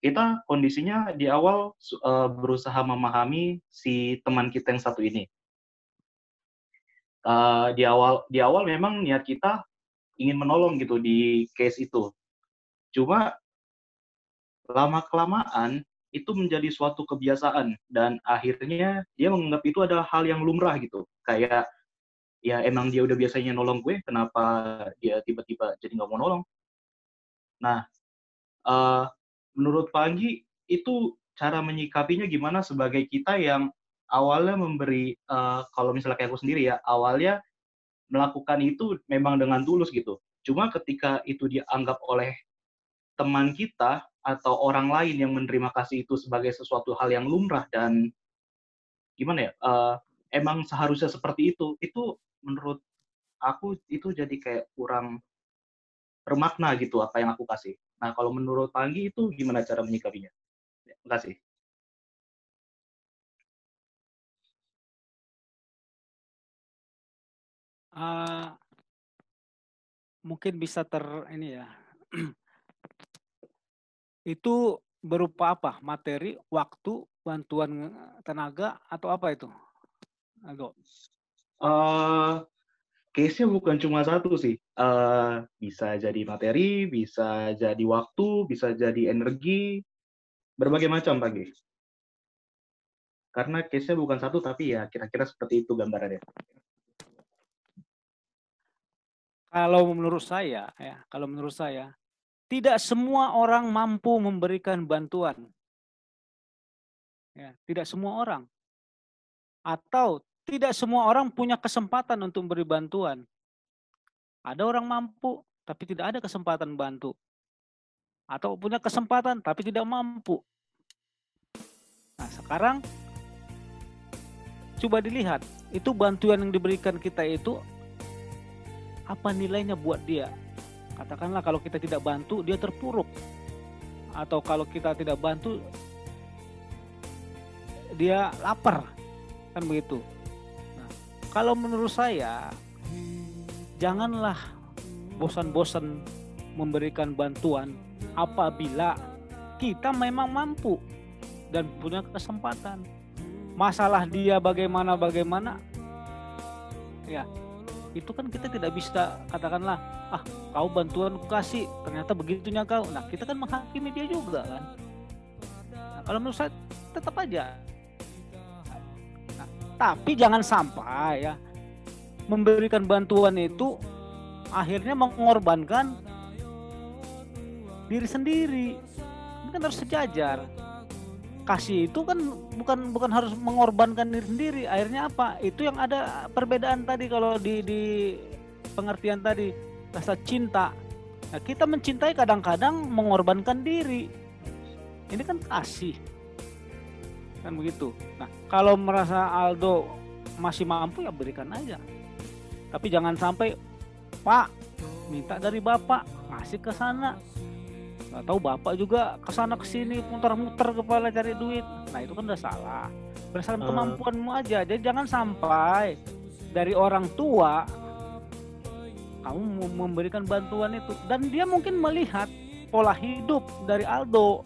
kita kondisinya di awal uh, berusaha memahami si teman kita yang satu ini. Uh, di awal di awal memang niat kita ingin menolong gitu di case itu. Cuma lama kelamaan itu menjadi suatu kebiasaan dan akhirnya dia menganggap itu adalah hal yang lumrah gitu kayak ya emang dia udah biasanya nolong gue kenapa dia tiba-tiba jadi nggak mau nolong nah uh, menurut Panggi itu cara menyikapinya gimana sebagai kita yang awalnya memberi uh, kalau misalnya kayak aku sendiri ya awalnya melakukan itu memang dengan tulus gitu. Cuma ketika itu dianggap oleh teman kita atau orang lain yang menerima kasih itu sebagai sesuatu hal yang lumrah dan gimana ya uh, emang seharusnya seperti itu itu menurut aku itu jadi kayak kurang bermakna gitu apa yang aku kasih. Nah kalau menurut Panggi itu gimana cara menyikapinya? Ya, terima kasih uh, mungkin bisa ter ini ya Itu berupa apa? Materi, waktu, bantuan tenaga, atau apa itu? Ago. Uh, case-nya bukan cuma satu sih. Uh, bisa jadi materi, bisa jadi waktu, bisa jadi energi, berbagai macam pagi. karena case-nya bukan satu tapi ya kira-kira seperti itu gambarannya. Kalau menurut saya, ya, kalau menurut saya, tidak semua orang mampu memberikan bantuan. Ya, tidak semua orang. Atau tidak semua orang punya kesempatan untuk memberi bantuan. Ada orang mampu, tapi tidak ada kesempatan bantu. Atau punya kesempatan, tapi tidak mampu. Nah, sekarang coba dilihat, itu bantuan yang diberikan kita itu apa nilainya buat dia. Katakanlah kalau kita tidak bantu, dia terpuruk. Atau kalau kita tidak bantu, dia lapar. Kan begitu. Nah, kalau menurut saya, janganlah bosan-bosan memberikan bantuan apabila kita memang mampu dan punya kesempatan. Masalah dia bagaimana bagaimana, ya itu kan kita tidak bisa katakanlah ah kau bantuan kasih ternyata begitunya kau. Nah kita kan menghakimi dia juga kan? Nah, kalau menurut saya tetap aja. Nah, tapi jangan sampai ya memberikan bantuan itu akhirnya mengorbankan diri sendiri. Ini kan harus sejajar kasih itu kan bukan bukan harus mengorbankan diri sendiri. Akhirnya apa? Itu yang ada perbedaan tadi kalau di di pengertian tadi rasa cinta. Nah, kita mencintai kadang-kadang mengorbankan diri. Ini kan kasih. Kan begitu. Nah, kalau merasa Aldo masih mampu ya berikan aja. Tapi jangan sampai Pak minta dari Bapak masih ke sana nggak tahu bapak juga ke sana ke sini muter-muter kepala cari duit. Nah itu kan udah salah. Berdasarkan uh. kemampuanmu aja. Jadi jangan sampai dari orang tua kamu memberikan bantuan itu. Dan dia mungkin melihat pola hidup dari Aldo.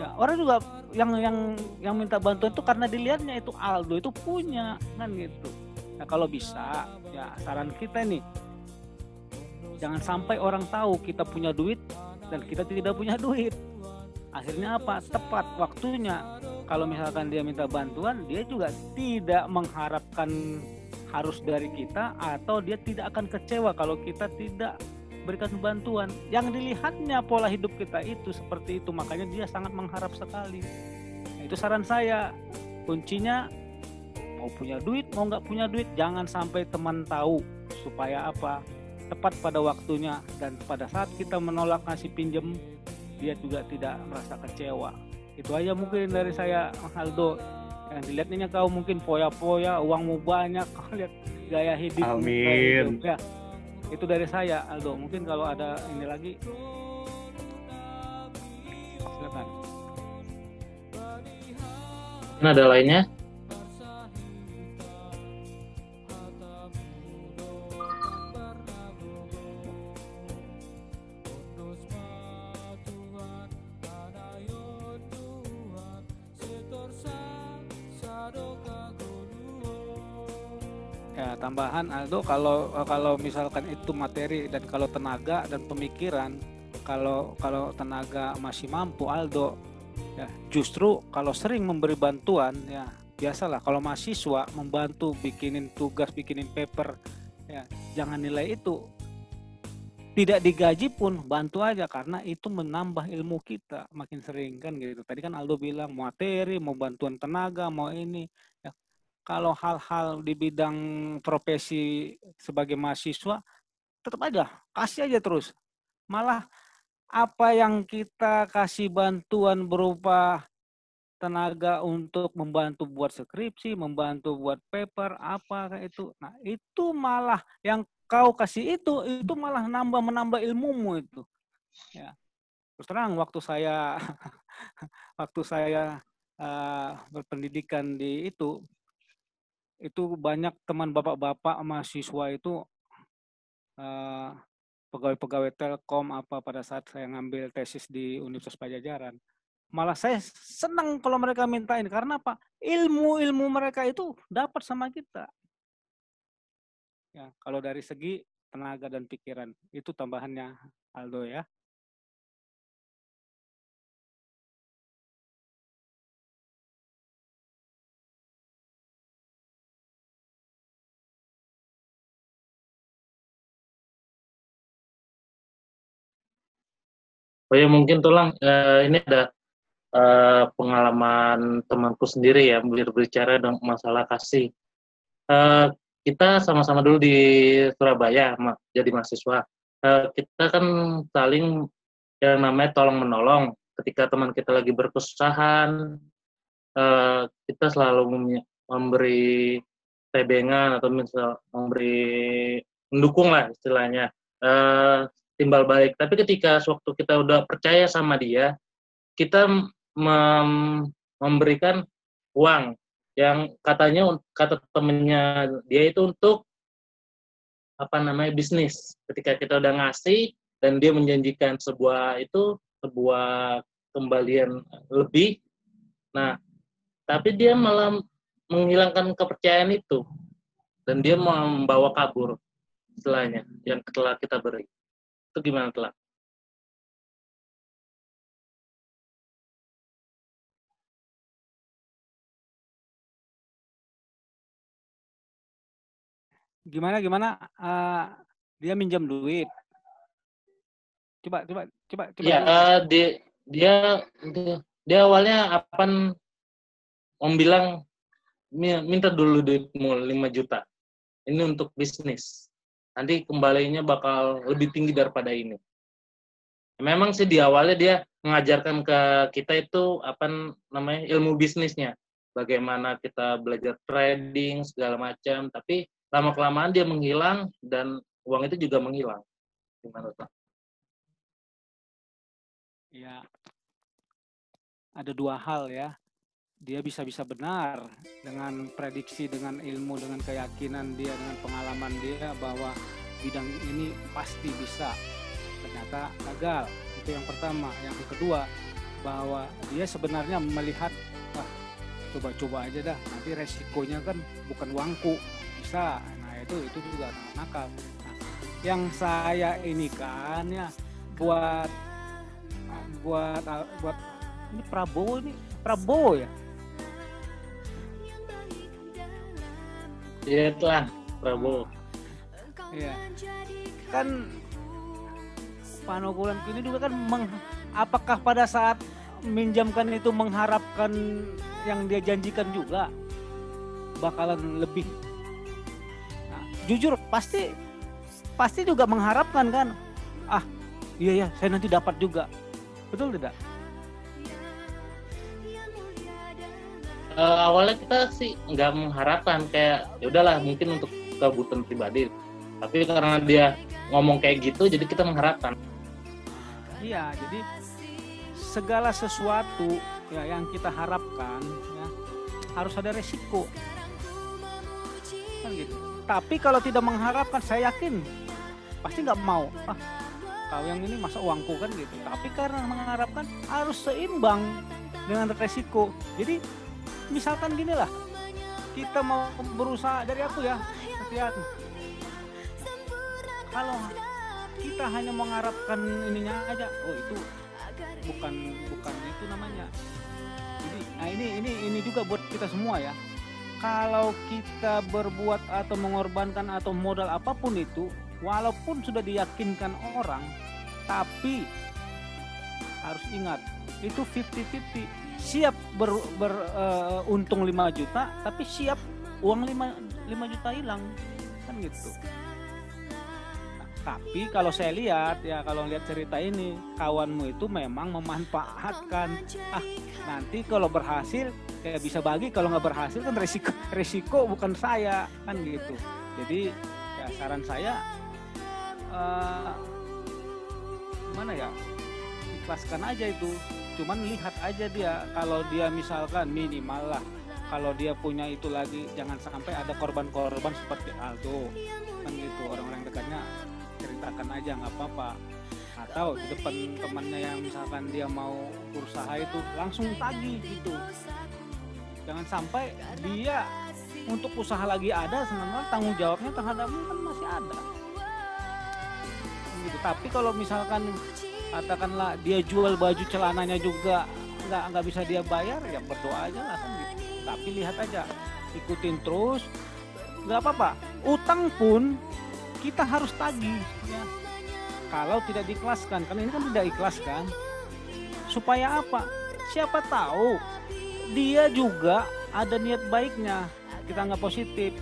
Ya orang juga yang yang yang minta bantuan itu karena dilihatnya itu Aldo itu punya kan gitu. Nah kalau bisa ya saran kita nih. Jangan sampai orang tahu kita punya duit dan kita tidak punya duit. Akhirnya apa? Tepat waktunya. Kalau misalkan dia minta bantuan dia juga tidak mengharapkan harus dari kita atau dia tidak akan kecewa kalau kita tidak berikan bantuan. Yang dilihatnya pola hidup kita itu seperti itu. Makanya dia sangat mengharap sekali. Nah, itu saran saya. Kuncinya mau punya duit mau nggak punya duit jangan sampai teman tahu supaya apa tepat pada waktunya dan pada saat kita menolak ngasih pinjem dia juga tidak merasa kecewa. Itu aja mungkin dari saya Aldo. Yang dilihatnya kau mungkin poya-poya uangmu banyak kau lihat gaya hidup Amin. ya. Itu dari saya Aldo. Mungkin kalau ada ini lagi. Silakan. Nah, ada lainnya tambahan Aldo kalau kalau misalkan itu materi dan kalau tenaga dan pemikiran kalau kalau tenaga masih mampu Aldo ya justru kalau sering memberi bantuan ya biasalah. Kalau mahasiswa membantu bikinin tugas bikinin paper ya jangan nilai itu. Tidak digaji pun bantu aja karena itu menambah ilmu kita makin sering kan gitu. Tadi kan Aldo bilang materi mau bantuan tenaga mau ini kalau hal-hal di bidang profesi sebagai mahasiswa tetap aja kasih aja terus malah apa yang kita kasih bantuan berupa tenaga untuk membantu buat skripsi, membantu buat paper, apa itu. Nah, itu malah yang kau kasih itu, itu malah nambah menambah ilmumu itu. Ya. Terus terang waktu saya waktu saya uh, berpendidikan di itu itu banyak teman bapak-bapak mahasiswa itu uh, pegawai-pegawai Telkom apa pada saat saya ngambil tesis di Universitas Pajajaran. Malah saya senang kalau mereka minta ini karena apa? Ilmu-ilmu mereka itu dapat sama kita. Ya, kalau dari segi tenaga dan pikiran itu tambahannya Aldo ya. Oh ya mungkin tulang eh, ini ada eh, pengalaman temanku sendiri ya berbicara dengan masalah kasih. Eh, kita sama-sama dulu di Surabaya ma- jadi mahasiswa. Eh, kita kan saling yang namanya tolong menolong. Ketika teman kita lagi berkesusahan, eh, kita selalu mem- memberi tebengan atau misal memberi mendukung lah istilahnya. Eh, timbal balik. Tapi ketika sewaktu kita udah percaya sama dia, kita mem- memberikan uang yang katanya kata temennya dia itu untuk apa namanya bisnis. Ketika kita udah ngasih dan dia menjanjikan sebuah itu sebuah kembalian lebih, nah tapi dia malah menghilangkan kepercayaan itu dan dia membawa kabur istilahnya yang telah kita beri itu gimana telah Gimana gimana? Eh, dia minjam duit. Coba coba coba coba. ya dulu. eh, dia dia dia, awalnya akan membilang "Mi- minta dulu duitmu 5 juta ini untuk bisnis nanti kembalinya bakal lebih tinggi daripada ini memang sih di awalnya dia mengajarkan ke kita itu apa namanya ilmu bisnisnya bagaimana kita belajar trading segala macam tapi lama kelamaan dia menghilang dan uang itu juga menghilang gimana tuh Ya. Ada dua hal ya. Dia bisa-bisa benar dengan prediksi, dengan ilmu, dengan keyakinan dia, dengan pengalaman dia bahwa bidang ini pasti bisa. Ternyata gagal. Itu yang pertama. Yang kedua, bahwa dia sebenarnya melihat, wah coba-coba aja dah. Nanti resikonya kan bukan uangku, bisa. Nah itu itu juga nakal. Nah, yang saya ini kan ya buat buat buat ini Prabowo ini Prabowo ya Iya telah Prabowo. Iya. Kan Panokulan ini juga kan meng, apakah pada saat minjamkan itu mengharapkan yang dia janjikan juga bakalan lebih. Nah, jujur pasti pasti juga mengharapkan kan. Ah, iya ya, saya nanti dapat juga. Betul tidak? Eh, awalnya kita sih nggak mengharapkan kayak ya udahlah mungkin untuk kebutuhan pribadi. Tapi karena dia ngomong kayak gitu, jadi kita mengharapkan. Iya, jadi segala sesuatu ya yang kita harapkan ya harus ada resiko. Kan gitu. Tapi kalau tidak mengharapkan, saya yakin pasti nggak mau. Ah, kau yang ini masa uangku kan gitu. Tapi karena mengharapkan harus seimbang dengan resiko. Jadi misalkan gini lah, kita mau berusaha dari aku ya, Setian. Kalau kita hanya mengharapkan ininya aja, oh itu bukan bukan itu namanya. Jadi, nah ini ini ini juga buat kita semua ya. Kalau kita berbuat atau mengorbankan atau modal apa pun itu, walaupun sudah diyakinkan orang, tapi harus ingat itu 50-50 siap ber, ber, eh, untung 5 juta tapi siap uang 5, 5 juta hilang. Kan gitu. Nah, tapi kalau saya lihat ya kalau lihat cerita ini kawanmu itu memang memanfaatkan. Ah nanti kalau berhasil kayak bisa bagi kalau nggak berhasil kan resiko resiko bukan saya kan gitu. Jadi ya saran saya eh, gimana ya? Ikhlaskan aja itu cuman lihat aja dia kalau dia misalkan minimal lah kalau dia punya itu lagi jangan sampai ada korban-korban seperti Aldo. Kan gitu orang-orang dekatnya ceritakan aja nggak apa-apa. Atau di depan temannya yang misalkan dia mau berusaha itu langsung tagih gitu. Jangan sampai dia untuk usaha lagi ada sebenarnya tanggung jawabnya terhadapmu kan masih ada. Gitu. Tapi kalau misalkan katakanlah dia jual baju celananya juga nggak nggak bisa dia bayar ya berdoa aja lah kan gitu. Tapi lihat aja ikutin terus nggak apa-apa. Utang pun kita harus tagih ya. Kalau tidak diikhlaskan karena ini kan tidak ikhlas kan? Supaya apa? Siapa tahu dia juga ada niat baiknya kita nggak positif.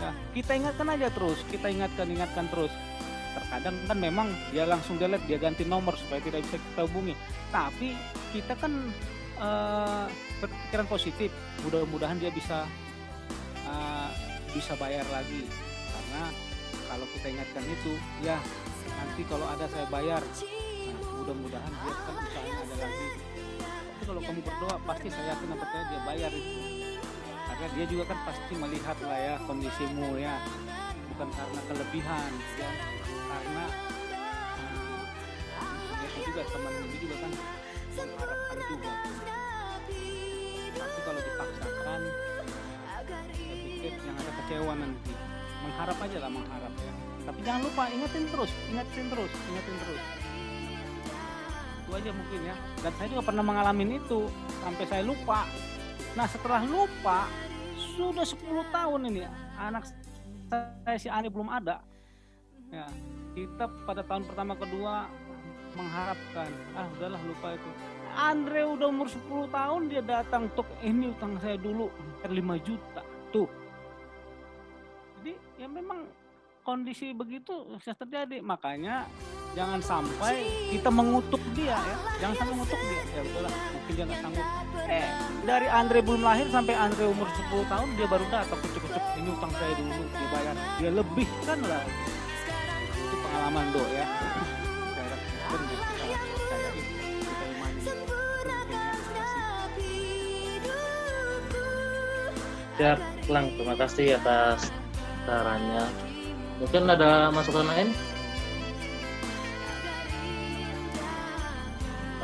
Ya, kita ingatkan aja terus kita ingatkan ingatkan terus terkadang kan memang dia langsung delete dia ganti nomor supaya tidak bisa kita hubungi. Tapi kita kan uh, berpikiran positif mudah-mudahan dia bisa uh, bisa bayar lagi. Karena kalau kita ingatkan itu ya nanti kalau ada saya bayar. Nah, mudah-mudahan dia kan usahanya ada lagi. Tapi kalau kamu berdoa pasti saya yakin percaya dia bayar itu. Karena dia juga kan pasti melihat lah ya kondisimu ya bukan karena kelebihan ya. Karena uh, dia juga teman ini juga kan mengharapkan juga. Tapi kalau dipaksakan pikir yang ada kecewa nanti. Mengharap aja lah mengharap ya. Tapi jangan lupa ingetin terus ingetin terus ingetin terus. Itu aja mungkin ya. Dan saya juga pernah mengalami itu sampai saya lupa. Nah setelah lupa sudah 10 tahun ini anak saya si Ani belum ada. Ya kita pada tahun pertama kedua mengharapkan ah udahlah lupa itu. Andre udah umur 10 tahun dia datang untuk ini utang saya dulu 5 juta. Tuh. Jadi ya memang kondisi begitu bisa terjadi. Makanya jangan sampai kita mengutuk dia ya. Jangan sampai mengutuk dia. Ya udahlah mungkin dia nggak sanggup. Eh dari Andre belum lahir sampai Andre umur 10 tahun dia baru datang. Kucuk-kucuk. Ini utang saya dulu. Dibayar dia lebihkan lah. Itu pengalaman do ya. Siap, Lang. Terima kasih atas sarannya. Mungkin ada masukan lain?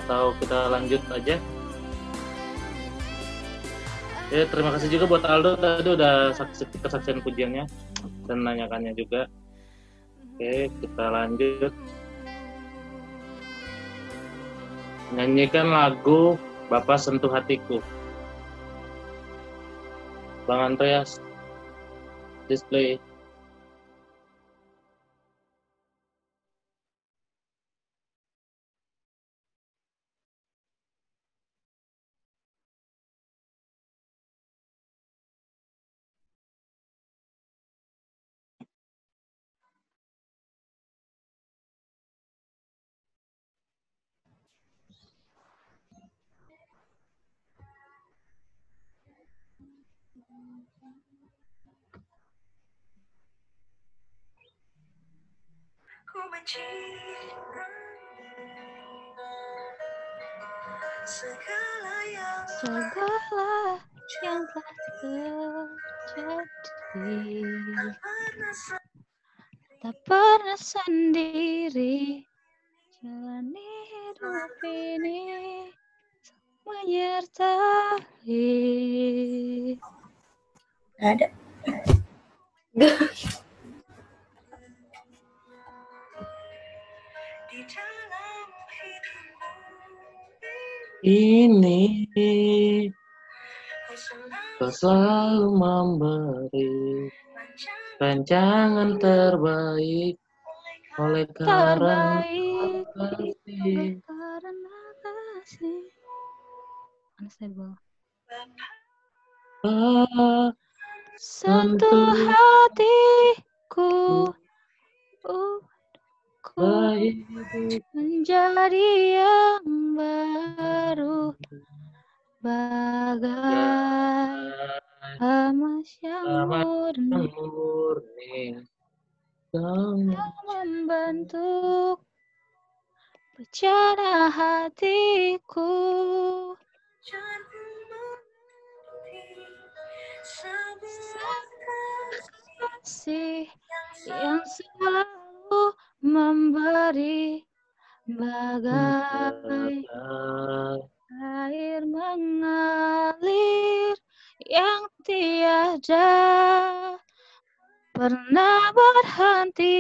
Atau kita lanjut aja? Ya, terima kasih juga buat Aldo tadi udah saksi kesaksian pujiannya dan nanyakannya juga. Oke, kita lanjut. Nyanyikan lagu Bapak Sentuh Hatiku. Bang Andreas, display. Segala yang telah terjadi tak pernah sendiri jalani hidup ini menyertai ada. Ini Kau selalu memberi rancangan terbaik oleh karena kasih. karena kasih unstable sentuh hatiku uh, ku baik. menjadi yang baru. Bagai emas yang murni murni kamu yang membentuk rencana hatiku. Kasih yang selalu memberi bagai air mengalir yang tiada pernah berhenti